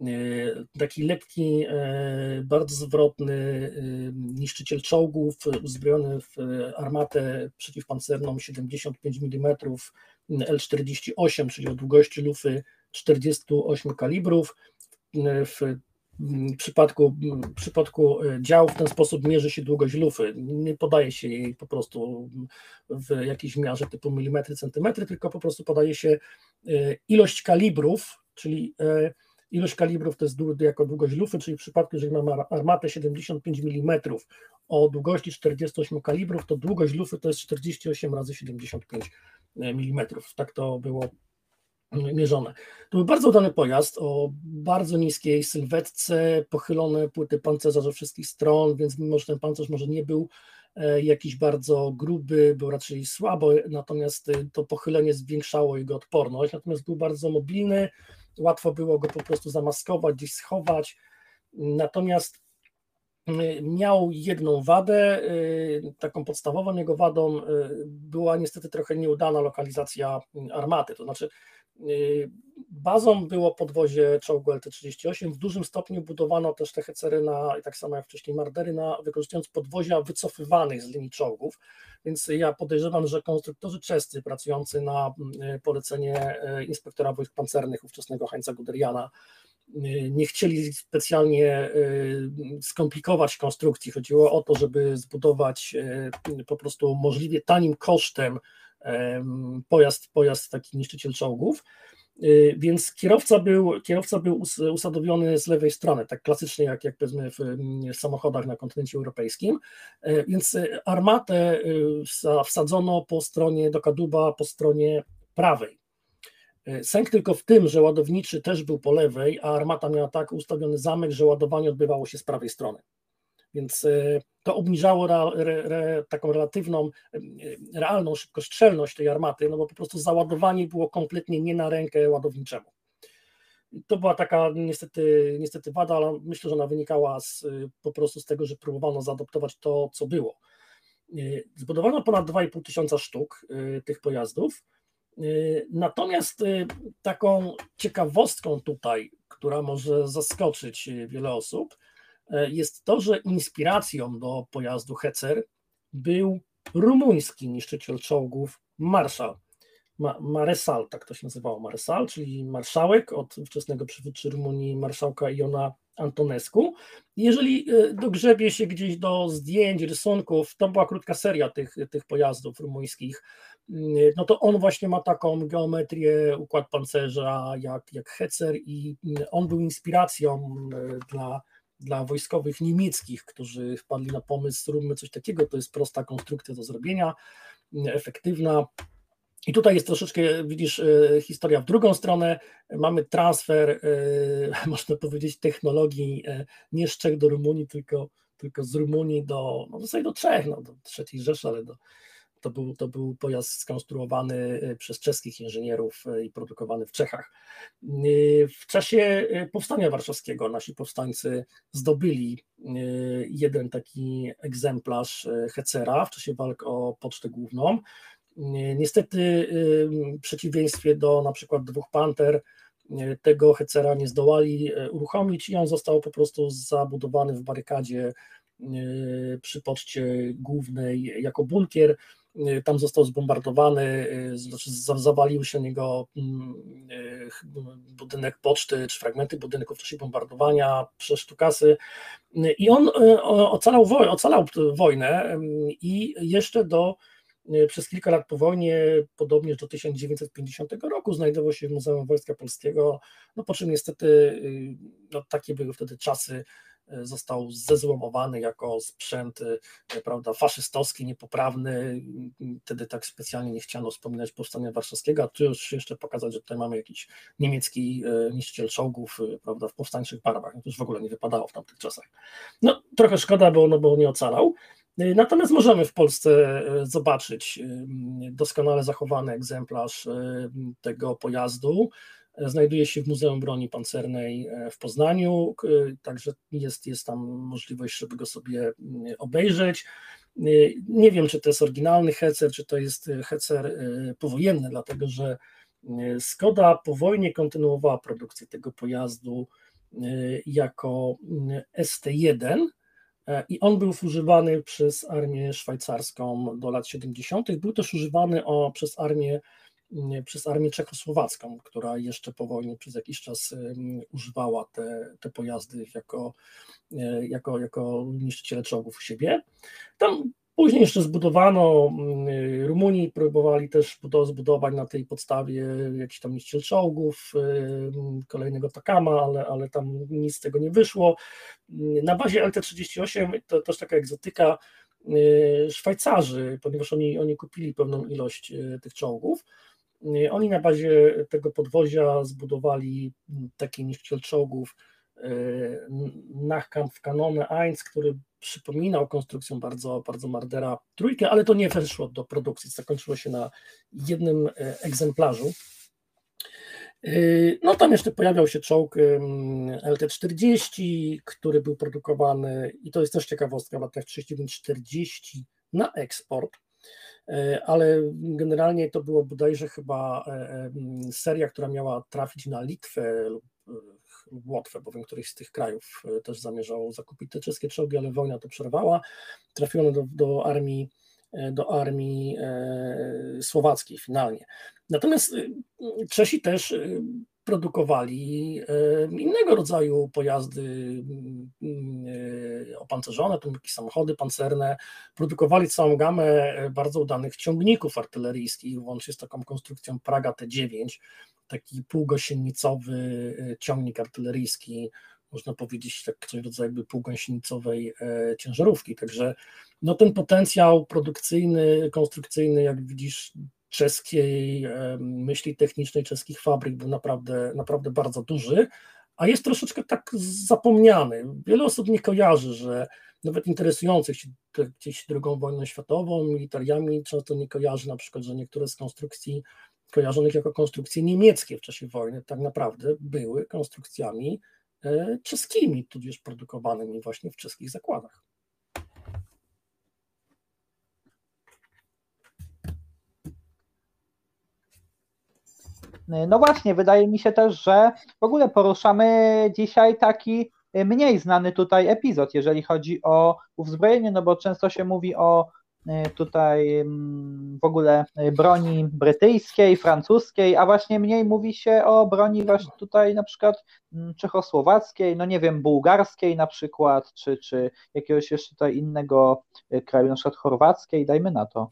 B: E, taki lekki, e, bardzo zwrotny e, niszczyciel czołgów, uzbrojony w armatę przeciwpancerną 75 mm L48, czyli o długości lufy 48 kalibrów. W przypadku, w przypadku działu w ten sposób mierzy się długość lufy. Nie podaje się jej po prostu w jakiejś miarze typu milimetry, centymetry, tylko po prostu podaje się ilość kalibrów, czyli Ilość kalibrów to jest jako długość lufy, czyli w przypadku, jeżeli mamy armatę 75 mm o długości 48 kalibrów, to długość lufy to jest 48 razy 75 mm. Tak to było mierzone. To był bardzo udany pojazd o bardzo niskiej sylwetce, pochylone płyty pancerza ze wszystkich stron, więc mimo, że ten pancerz może nie był e, jakiś bardzo gruby, był raczej słabo, natomiast e, to pochylenie zwiększało jego odporność, natomiast był bardzo mobilny, łatwo było go po prostu zamaskować, gdzieś schować. Natomiast y, miał jedną wadę, y, taką podstawową jego wadą y, była niestety trochę nieudana lokalizacja armaty, to znaczy bazą było podwozie czołgu LT-38, w dużym stopniu budowano też te hecery na, tak samo jak wcześniej Mardery, na, wykorzystując podwozia wycofywanych z linii czołgów, więc ja podejrzewam, że konstruktorzy czescy pracujący na polecenie inspektora wojsk pancernych ówczesnego Heinza Guderiana nie chcieli specjalnie skomplikować konstrukcji. Chodziło o to, żeby zbudować po prostu możliwie tanim kosztem pojazd, pojazd taki niszczyciel czołgów. Y, więc kierowca był, kierowca był usadowiony z lewej strony, tak klasycznie jak, jak powiedzmy w, samochodach na kontynencie europejskim. Y, więc y, armatę wsadzono po stronie do kadłuba, po stronie prawej. Sęk tylko w tym, że ładowniczy też był po lewej, a armata miała tak ustawiony zamek, że ładowanie odbywało się z prawej strony. Więc e, to obniżało re, re, taką relatywną, e, realną szybkostrzelność tej armaty, no bo po prostu załadowanie było kompletnie nie na rękę ładowniczemu. To była taka niestety, niestety wada, ale myślę, że ona wynikała z, po prostu z tego, że próbowano zaadoptować to, co było. Zbudowano ponad 2,5 tysiąca sztuk tych pojazdów. Natomiast taką ciekawostką tutaj, która może zaskoczyć wiele osób, jest to, że inspiracją do pojazdu Hecer był rumuński niszczyciel czołgów Marszał. Ma, Maresal, tak to się nazywało, Maresal, czyli marszałek od ówczesnego przywódcy Rumunii, marszałka Iona Antonescu. Jeżeli e, dogrzebie się gdzieś do zdjęć, rysunków, to była krótka seria tych, tych pojazdów rumuńskich, mm, no to on właśnie ma taką geometrię, układ pancerza jak, jak Hecer i mm, on był inspiracją e, dla dla wojskowych niemieckich, którzy wpadli na pomysł, zróbmy coś takiego, to jest prosta konstrukcja do zrobienia, efektywna. I tutaj jest troszeczkę, widzisz, e, historia w drugą stronę. Mamy transfer, e, można powiedzieć, technologii e, nie z Czech do Rumunii, tylko tylko z Rumunii do, no w zasadzie do Czech, no, do III Rzeszy, ale do, to był, to był pojazd skonstruowany e, przez czeskich inżynierów e, i produkowany w Czechach. E, w czasie powstania warszawskiego nasi powstańcy zdobyli jeden taki egzemplarz Hecera w czasie walk o Pocztę Główną. Niestety, w przeciwieństwie do na przykład dwóch Panter, tego Hecera nie zdołali uruchomić i on został po prostu zabudowany w barykadzie przy poczcie głównej jako bunkier. Y, tam został zbombardowany, y, zawalił się niego mm, y, budynek poczty, czy fragmenty budynku w czasie bombardowania przez sztukasy i on ocalał, woj ocalał wojnę i jeszcze do przez kilka lat po wojnie, podobnież do 1950 roku, znajdował się w Muzeum Wojska Polskiego, no po czym niestety no, takie były wtedy czasy został zezłomowany jako sprzęt e, prawda, faszystowski, niepoprawny. Wtedy tak specjalnie nie chciano wspominać powstania warszawskiego, a tu już jeszcze pokazać, że tutaj mamy jakiś niemiecki e, niszczyciel czołgów e, prawda, w powstańczych barwach. To już w ogóle nie wypadało w tamtych czasach. No trochę szkoda, bo, no, bo nie ocalał. Natomiast możemy w Polsce zobaczyć doskonale zachowany egzemplarz tego pojazdu znajduje się w Muzeum Broni Pancernej e, w Poznaniu, także jest, jest tam możliwość, żeby go sobie mm, obejrzeć. E, nie wiem, czy to jest oryginalny hecer, czy to jest hecer e, powojenny, dlatego że Skoda po wojnie kontynuowała produkcję tego pojazdu jako mm, ST1 i on był używany przez armię szwajcarską do lat 70. Był też używany przez armię przez armię czechosłowacką, która jeszcze po wojnie przez jakiś czas używała te, te pojazdy jako, e, jako, jako niszczyciele czołgów u siebie. Tam Później jeszcze zbudowano, Rumunii próbowali też zbudować na tej podstawie jakiś tam niszczyciel czołgów, kolejnego Takama, ale, ale tam nic z tego nie wyszło. Na bazie LT-38 to też taka egzotyka, Szwajcarzy, ponieważ oni, oni kupili pewną ilość tych czołgów, oni na bazie tego podwozia zbudowali taki niszczyciel czołgów e, Nachkampf Kanone 1, który przypominał konstrukcją bardzo, bardzo Mardera trójkę, ale to nie weszło do produkcji, zakończyło się na jednym e, egzemplarzu. No tam jeszcze pojawiał się czołg LT-40, który był produkowany i to jest też ciekawostka w latach 39-40 na eksport ale generalnie to było bodajże chyba e, e, seria, która miała trafić na Litwę lub Łotwę, bowiem któryś z tych krajów też zamierzał zakupić te czeskie czołgi, ale wojna to przerwała. Trafiono do, do armii do armii słowackiej finalnie. Natomiast Czesi też produkowali innego rodzaju pojazdy mm, e, opancerzone, to jakieś samochody pancerne, produkowali całą gamę e, bardzo udanych ciągników artyleryjskich, łącznie z taką konstrukcją Praga T9, taki półgosiennicowy e, ciągnik artyleryjski, można powiedzieć tak coś rodzaju jakby półgąsienicowej ciężarówki, także no ten potencjał produkcyjny, konstrukcyjny, jak widzisz, czeskiej myśli technicznej, czeskich fabryk był naprawdę, naprawdę bardzo duży, a jest troszeczkę tak zapomniany. Wiele osób nie kojarzy, że nawet interesujących się gdzieś II wojną światową, militariami, często nie kojarzy na przykład, że niektóre z konstrukcji kojarzonych jako konstrukcje niemieckie w czasie wojny tak naprawdę były konstrukcjami e, czeskimi, tudzież produkowanymi właśnie w czeskich zakładach.
A: No właśnie, wydaje mi się też, że w ogóle poruszamy dzisiaj taki mniej znany tutaj epizod, jeżeli chodzi o uzbrojenie, no bo często się mówi o e, tutaj mm, w ogóle broni brytyjskiej, francuskiej, a właśnie mniej mówi się o broni właśnie tutaj na przykład mm, czechosłowackiej, no nie wiem, bułgarskiej na przykład, czy, czy jakiegoś jeszcze tutaj innego e, kraju, na przykład chorwackiej, dajmy na to.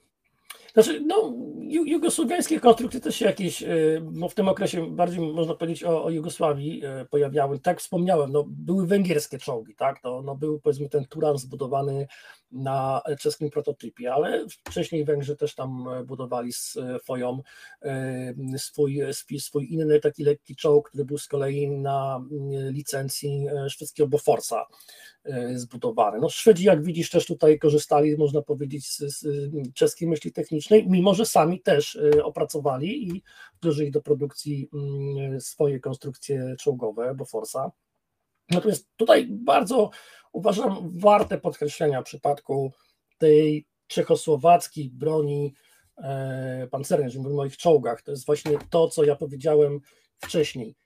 B: Znaczy, no, jugosłowiańskie konstrukcje też się jakieś, y, no w tym okresie bardziej można powiedzieć o, o Jugosławii y, pojawiały. Tak wspomniałem, no, były węgierskie czołgi, tak? No, no, był powiedzmy ten Turan zbudowany na czeskim prototypie, ale wcześniej Węgrzy też tam budowali swoją, y, swój, swój inny taki lekki czołg, który był z kolei na licencji szwedzkiego Boforsa zbudowany. No Szwedzi, jak widzisz, też tutaj korzystali, można powiedzieć, z, z czeskiej myśli technicznej, mimo że sami też y, opracowali i wdrożyli do produkcji mm, swoje konstrukcje czołgowe Boforsa. Natomiast tutaj bardzo uważam warte podkreślenia w przypadku tej czechosłowackiej broni e, pancernej, jeżeli mówimy o ich czołgach, to jest właśnie to, co ja powiedziałem wcześniej.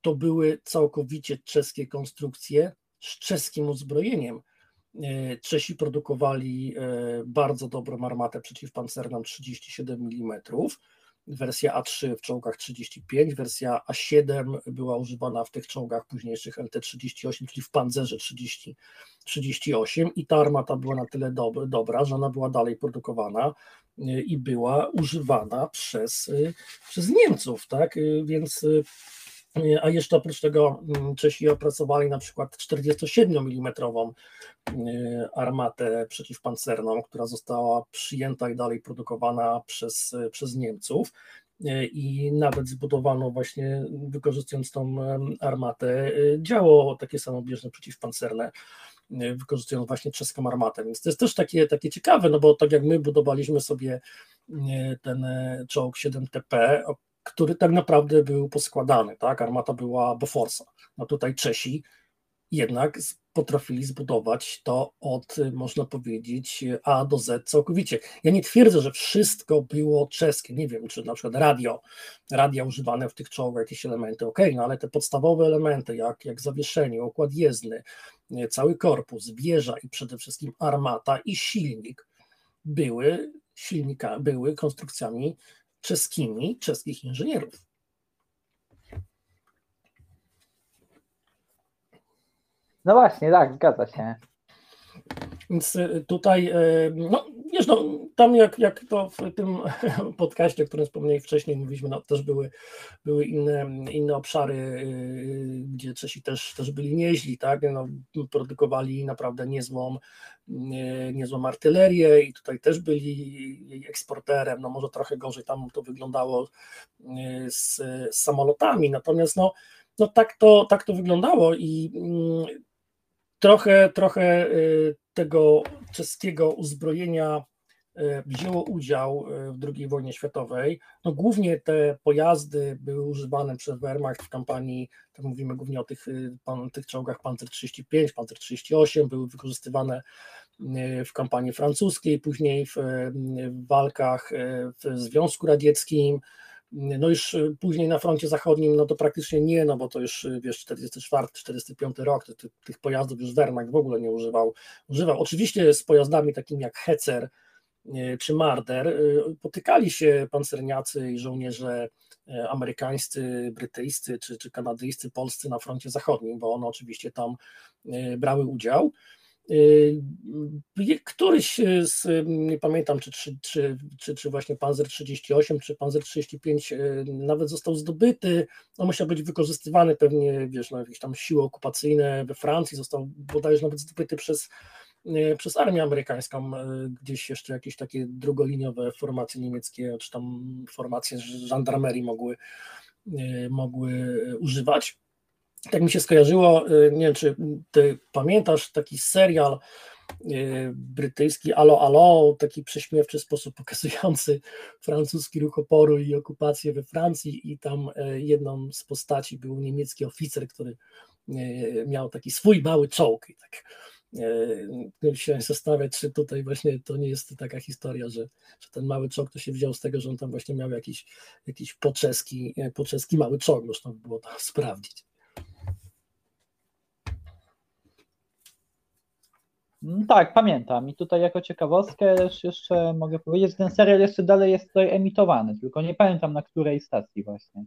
B: To były całkowicie czeskie konstrukcje z czeskim uzbrojeniem. E, Czesi produkowali e, bardzo dobrą armatę przeciwpancerną 37 mm. Wersja A3 w czołgach 35, wersja A7 była używana w tych czołgach późniejszych LT-38, czyli w panzerze 30, 38 i ta armata była na tyle dob dobra, że ona była dalej produkowana e, i była używana przez, przez Niemców, tak? Więc a jeszcze oprócz tego mm, Czesi opracowali na przykład 47 mm y, armatę przeciwpancerną, która została przyjęta i dalej produkowana przez, przez Niemców y, i nawet zbudowano właśnie, wykorzystując tą armatę, y, działo takie samobieżne przeciwpancerne, wykorzystując właśnie czeską armatę. Więc to jest też takie, takie ciekawe, no bo tak jak my budowaliśmy sobie ten czołg 7TP, który tak naprawdę był poskładany, tak? Armata była Boforsa. No tutaj Czesi jednak potrafili zbudować to od, można powiedzieć, A do Z całkowicie. Ja nie twierdzę, że wszystko było czeskie, nie wiem, czy na przykład radio, radia używane w tych czołgach, jakieś elementy, ok, no ale te podstawowe elementy, jak, jak zawieszenie, układ jezdny, cały korpus, wieża i przede wszystkim armata i silnik były silnika, były konstrukcjami czeskimi, czeskich inżynierów.
A: No właśnie, tak, zgadza się.
B: Więc y, tutaj, y, no wiesz, no, tam jak, jak to w tym podcaście, o którym wspomniałem wcześniej, mówiliśmy, no też były, były inne, inne obszary, y, gdzie Czesi też, też byli nieźli, tak, no, produkowali naprawdę niezłą, niezłą artylerię i tutaj też byli jej eksporterem, no może trochę gorzej tam to wyglądało z, z samolotami, natomiast no, no tak, to, tak to wyglądało i mm, trochę, trochę tego czeskiego uzbrojenia e, wzięło udział e, w II wojnie światowej. No, głównie te pojazdy były używane przez Wehrmacht w kampanii, tak mówimy głównie o tych, e, tych czołgach Panzer 35, Panzer 38, były wykorzystywane w kampanii francuskiej, później w, w walkach w Związku Radzieckim, no już y, później na froncie zachodnim, no to praktycznie nie, no bo to już y, wiesz, 44, 45 rok, tych, tych pojazdów już Wehrmacht w ogóle nie używał. Używał oczywiście z pojazdami takimi jak Hecer y, czy Marder potykali się pancerniacy i żołnierze amerykańscy, brytyjscy czy, czy kanadyjscy, polscy na froncie zachodnim, bo one oczywiście tam brały udział. Y, któryś z, nie pamiętam, czy, czy, czy, czy, czy właśnie Panzer 38, czy Panzer 35 y, nawet został zdobyty, on musiał być wykorzystywany pewnie, wiesz, na jakieś tam siły okupacyjne we Francji, został bodajże nawet zdobyty przez, y, przez armię amerykańską, gdzieś jeszcze jakieś takie drugoliniowe formacje niemieckie, czy tam formacje żandarmerii mogły, mogły używać tak mi się skojarzyło, y, nie wiem, czy ty pamiętasz taki serial y, brytyjski Alo Alo, taki prześmiewczy sposób pokazujący francuski ruch oporu i okupację we Francji i tam y, jedną z postaci był niemiecki oficer, który miał taki swój mały czołg i tak się zastanawiać, czy tutaj właśnie to nie jest taka historia, że, że ten mały czołg to się wziął z tego, że on tam właśnie miał jakiś, jakiś poczeski, poczeski mały czołg, można by było to sprawdzić.
A: Tak, pamiętam. I tutaj jako ciekawostkę też jeszcze mogę powiedzieć, że ten serial jeszcze dalej jest tutaj emitowany, tylko nie pamiętam na której stacji właśnie.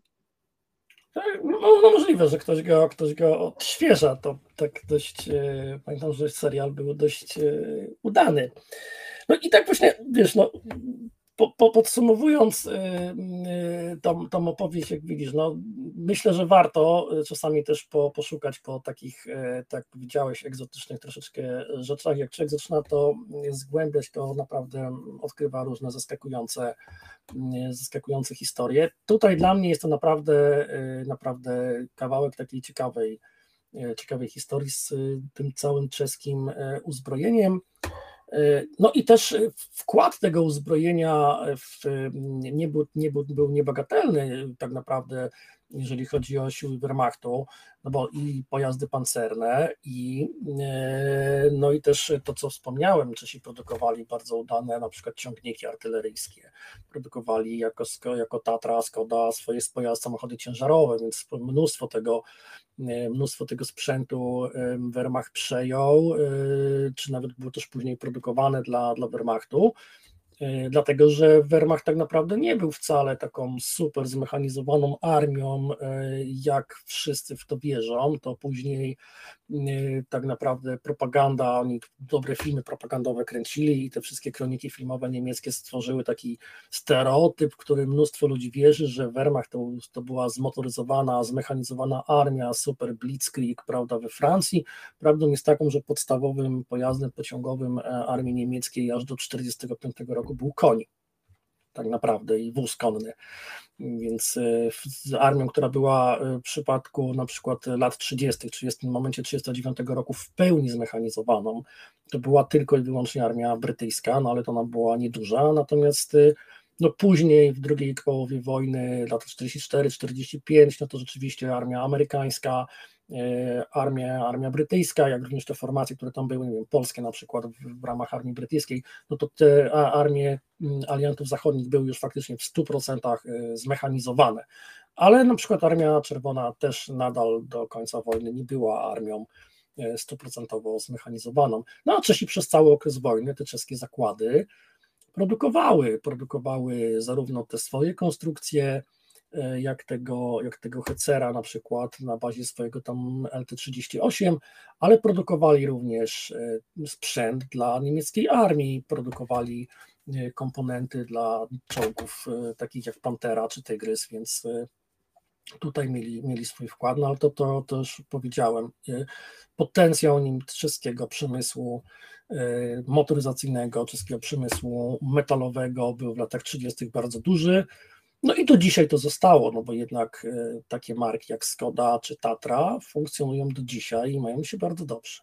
B: Tak, no, no możliwe, że ktoś go, ktoś go odświeża. To tak dość, e, pamiętam, że serial był dość e, udany. No i tak właśnie, wiesz, no po, po, podsumowując y, y, tą, tą opowieść, jak widzisz, no, myślę, że warto czasami też po, poszukać po takich, tak powiedziałeś, egzotycznych troszeczkę rzeczach. Jak człowiek zaczyna to zgłębiać, to naprawdę odkrywa różne zaskakujące, zaskakujące historie. Tutaj dla mnie jest to naprawdę, naprawdę kawałek takiej ciekawej, ciekawej historii z tym całym czeskim uzbrojeniem. E, no i też e, wkład tego uzbrojenia w, nie, był, nie był, był niebagatelny tak naprawdę, jeżeli chodzi o siły Wehrmachtu, no bo i pojazdy pancerne, i, e, no i też to, co wspomniałem, Czesi produkowali bardzo udane na przykład ciągniki artyleryjskie, produkowali jako, jako Tatra, Skoda swoje pojazdy, samochody ciężarowe, więc mnóstwo tego E, mnóstwo tego sprzętu Wehrmacht przejął, e, czy nawet było też później produkowane dla, dla Wehrmachtu. E, dlatego że Wehrmacht tak naprawdę nie był wcale taką super zmechanizowaną armią, e, jak wszyscy w to wierzą. To później e, tak naprawdę propaganda, oni dobre filmy propagandowe kręcili i te wszystkie kroniki filmowe niemieckie stworzyły taki stereotyp, w który mnóstwo ludzi wierzy, że Wehrmacht to, to była zmotoryzowana, zmechanizowana armia, super blitzkrieg, prawda, we Francji. Prawdą jest taką, że podstawowym pojazdem pociągowym armii niemieckiej aż do 1945 roku był koń, tak naprawdę, i wóz konny. Więc e, z armią, która była e, w przypadku na przykład lat 30., czy jest w tym momencie 39 roku w pełni zmechanizowaną, to była tylko i wyłącznie armia brytyjska, no ale to ona była nieduża, natomiast e, no później w drugiej połowie wojny, lata 44-45, no to rzeczywiście armia amerykańska, E, armia, armia brytyjska, jak również te formacje, które tam były, nie wiem, polskie na przykład w, w ramach armii brytyjskiej, no to te armie mm, aliantów zachodnich były już faktycznie w 100% e, zmechanizowane. Ale na przykład Armia Czerwona też nadal do końca wojny nie była armią e, stuprocentowo zmechanizowaną. No a Czesi przez cały okres wojny, te czeskie zakłady produkowały, produkowały zarówno te swoje konstrukcje, jak tego, jak tego Hecera na przykład na bazie swojego tam LT-38, ale produkowali również e, sprzęt dla niemieckiej armii, produkowali e, komponenty dla czołgów takich jak Pantera czy Tygrys, więc tutaj mieli, mieli swój wkład, no ale to, to, to już powiedziałem, potencjał nim czeskiego przemysłu motoryzacyjnego, czeskiego przemysłu metalowego był w latach 30. bardzo duży, no i do dzisiaj to zostało, no bo jednak e, takie marki jak Skoda czy Tatra funkcjonują do dzisiaj i mają się bardzo dobrze.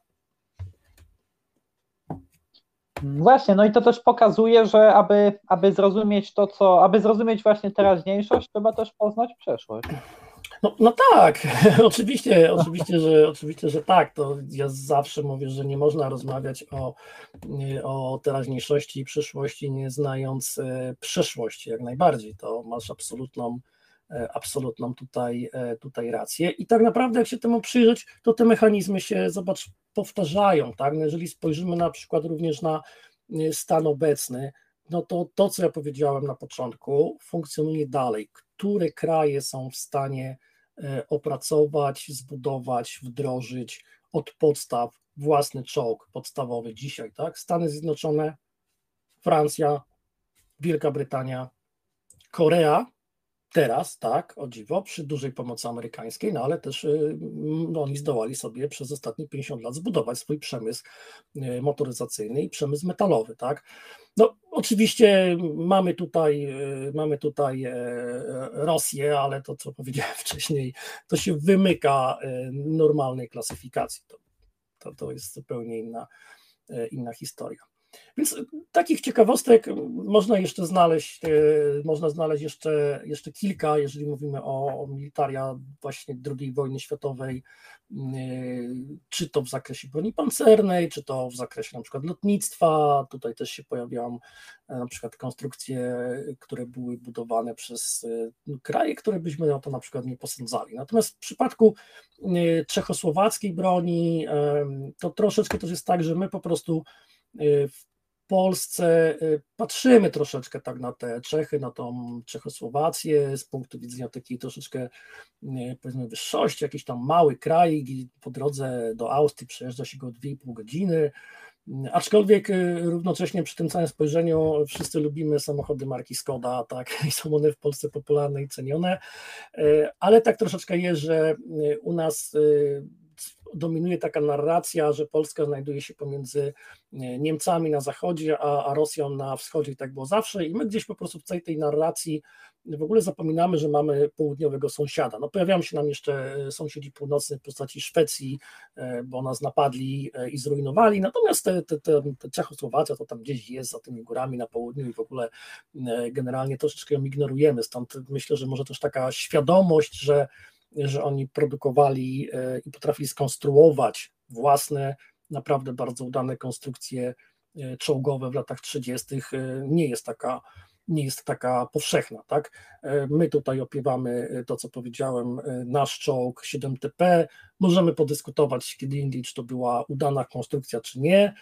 A: Właśnie, no i to też pokazuje, że aby, aby zrozumieć to, co, aby zrozumieć właśnie teraźniejszość, trzeba też poznać przeszłość.
B: No, no tak, oczywiście, oczywiście, że, oczywiście, że tak. To ja zawsze mówię, że nie można rozmawiać o, o teraźniejszości i przyszłości, nie znając e, przeszłości, jak najbardziej. To masz absolutną, e, absolutną tutaj, e, tutaj rację. I tak naprawdę, jak się temu przyjrzeć, to te mechanizmy się, zobacz, powtarzają. Tak? No jeżeli spojrzymy na przykład również na stan obecny, no to to, co ja powiedziałem na początku, funkcjonuje dalej. Które kraje są w stanie E, opracować, zbudować, wdrożyć od podstaw własny czołg podstawowy dzisiaj, tak? Stany Zjednoczone, Francja, Wielka Brytania, Korea, teraz, tak, o dziwo, przy dużej pomocy amerykańskiej, no ale też no, oni zdołali sobie przez ostatnie 50 lat zbudować swój przemysł y, motoryzacyjny i przemysł metalowy, tak. No, oczywiście mamy tutaj, y, mamy tutaj e, Rosję, ale to, co powiedziałem wcześniej, to się wymyka normalnej klasyfikacji. To, to, to jest zupełnie inna, e, inna historia. Więc takich ciekawostek można jeszcze znaleźć, e, można znaleźć jeszcze, jeszcze kilka, jeżeli mówimy o, o militaria właśnie II wojny światowej, e, czy to w zakresie broni pancernej, czy to w zakresie na przykład lotnictwa. Tutaj też się pojawiają e, na przykład konstrukcje, które były budowane przez kraje, które byśmy o to na przykład nie posądzali. Natomiast w przypadku czechosłowackiej broni to troszeczkę też jest tak, że my po prostu Y, w Polsce y, patrzymy troszeczkę tak na te Czechy, na tą Czechosłowację z punktu widzenia takiej troszeczkę y, powiedzmy wyższości, jakiś tam mały kraj, po drodze do Austrii przejeżdża się go 2,5 godziny, Aczkolwiek równocześnie przy tym całym spojrzeniu wszyscy lubimy samochody marki Skoda, tak, i są one w Polsce popularne i cenione, ale tak troszeczkę jest, że u nas dominuje taka narracja, że Polska znajduje się pomiędzy Niemcami na zachodzie, a, a Rosją na wschodzie i tak było zawsze. I my gdzieś po prostu w całej tej narracji w ogóle zapominamy, że mamy południowego sąsiada. No pojawiają się nam jeszcze sąsiedzi północni w postaci Szwecji, e, bo nas napadli e, i zrujnowali, natomiast te, te, te, te Czechosłowacja to tam gdzieś jest za tymi górami na południu i w ogóle e, generalnie troszeczkę ją ignorujemy, stąd myślę, że może też taka świadomość, że że oni produkowali e, i potrafili skonstruować własne, naprawdę bardzo udane konstrukcje e, czołgowe w latach 30. E, nie jest taka nie jest taka powszechna, tak? My tutaj opiewamy to, co powiedziałem, nasz czołg 7TP. Możemy podyskutować kiedy indziej, czy to była udana konstrukcja, czy nie.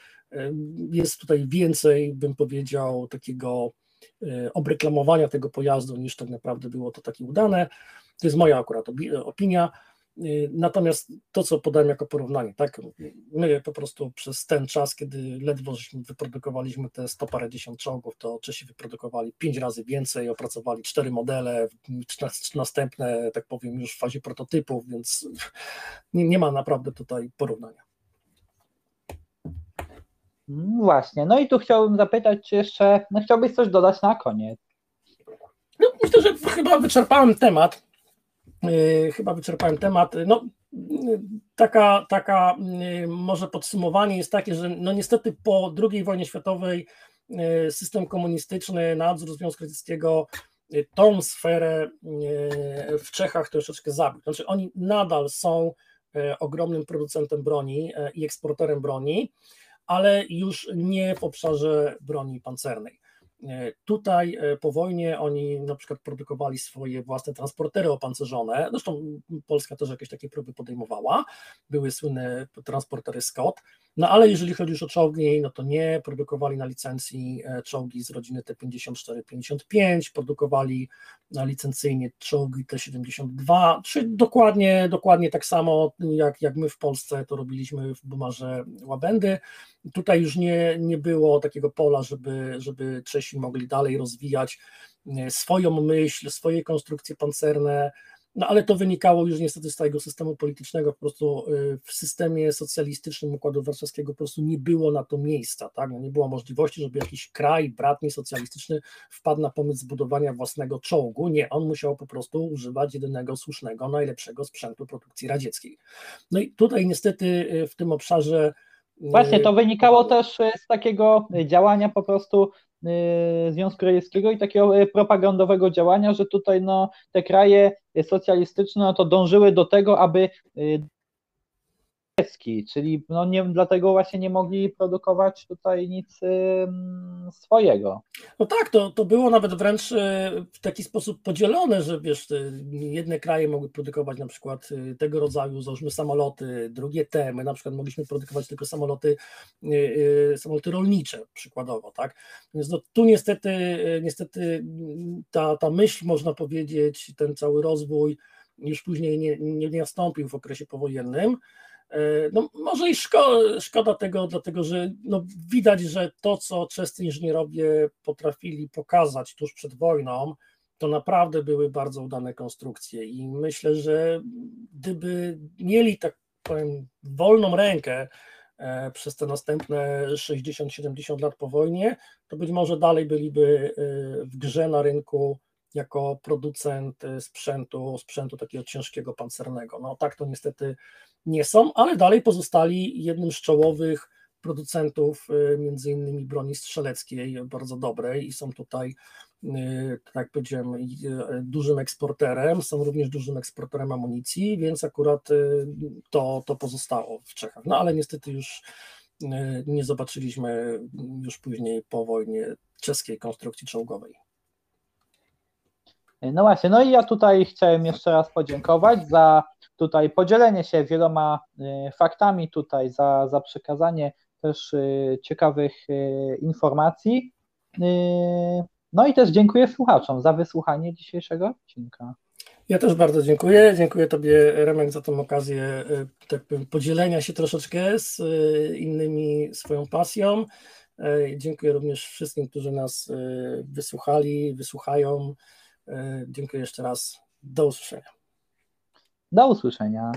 B: Jest tutaj więcej, bym powiedział, takiego obreklamowania tego pojazdu, niż tak naprawdę było to takie udane. To jest moja akurat opinia. Y, natomiast to, co podałem jako porównanie, tak, my po prostu przez ten czas, kiedy ledwo wyprodukowaliśmy te 100 parędziesiąt czołgów, to Czesi wyprodukowali 5 razy więcej, opracowali 4 modele, następne, tak powiem, już w fazie prototypów, więc nie, nie ma naprawdę tutaj porównania.
A: Właśnie, no i tu chciałbym zapytać, czy jeszcze, no chciałbyś coś dodać na koniec?
B: No, myślę, że chyba wyczerpałem temat. Yy, chyba wyczerpałem temat. No, taka, taka yy, może podsumowanie jest takie, że no niestety po II wojnie światowej yy, system komunistyczny, nadzór Związku Radzieckiego tą sferę w Czechach troszeczkę zabił. Znaczy oni nadal są ogromnym producentem broni i eksporterem broni, ale już nie w obszarze broni pancernej. E, tutaj e, po wojnie oni na przykład produkowali swoje własne transportery opancerzone, zresztą Polska też jakieś takie próby podejmowała, były słynne transportery Scott, no ale jeżeli chodzi już o czołgi, no to nie, produkowali na licencji e, czołgi z rodziny T-54-55, produkowali na licencyjnie czołgi T-72, czy dokładnie, dokładnie tak samo jak, jak my w Polsce to robiliśmy w Bumarze Łabędy. Tutaj już nie, nie było takiego pola, żeby, żeby Czesi mogli dalej rozwijać e, swoją myśl, swoje konstrukcje pancerne, no ale to wynikało już niestety z tego systemu politycznego, po prostu y, w systemie socjalistycznym Układu Warszawskiego po prostu nie było na to miejsca, tak? No nie było możliwości, żeby jakiś kraj bratni socjalistyczny wpadł na pomysł zbudowania własnego czołgu, nie, on musiał po prostu używać jedynego słusznego, najlepszego sprzętu produkcji radzieckiej. No i tutaj niestety y, w tym obszarze
A: y, Właśnie, to wynikało też z takiego działania po prostu Związku Radzieckiego i takiego y, propagandowego działania, że tutaj no, te kraje socjalistyczne no, to dążyły do tego, aby y, czyli no nie, dlatego właśnie nie mogli produkować tutaj nic swojego.
B: No tak, to, to było nawet wręcz w taki sposób podzielone, że wiesz, jedne kraje mogły produkować na przykład tego rodzaju, załóżmy samoloty, drugie te, my na przykład mogliśmy produkować tylko samoloty, samoloty rolnicze przykładowo, tak, więc no, tu niestety, niestety ta, ta myśl, można powiedzieć, ten cały rozwój już później nie, nie, nastąpił w okresie powojennym, no, może i szkoda, szkoda tego, dlatego że no, widać, że to, co czescy inżynierowie potrafili pokazać tuż przed wojną, to naprawdę były bardzo udane konstrukcje i myślę, że gdyby mieli tak powiem wolną rękę e, przez te następne 60-70 lat po wojnie, to być może dalej byliby e, w grze na rynku jako producent sprzętu, sprzętu takiego ciężkiego pancernego. No tak to niestety nie są, ale dalej pozostali jednym z czołowych producentów y, między innymi broni strzeleckiej, bardzo dobrej i są tutaj, y, tak jak powiedziałem, y, dużym eksporterem, są również dużym eksporterem amunicji, więc akurat to, to pozostało w Czechach. No ale niestety już nie zobaczyliśmy już później po wojnie czeskiej konstrukcji czołgowej.
A: No właśnie, no i ja tutaj chciałem jeszcze raz podziękować za tutaj podzielenie się wieloma y, faktami tutaj, za, za przekazanie też y, ciekawych y, informacji. No i też dziękuję słuchaczom za wysłuchanie dzisiejszego odcinka.
B: Ja też bardzo dziękuję. Dziękuję Tobie, Remek, za tę okazję tak powiem, podzielenia się troszeczkę z innymi swoją pasją. Dziękuję również wszystkim, którzy nas wysłuchali, wysłuchają. Dziękuję jeszcze raz. Do usłyszenia.
A: Do usłyszenia.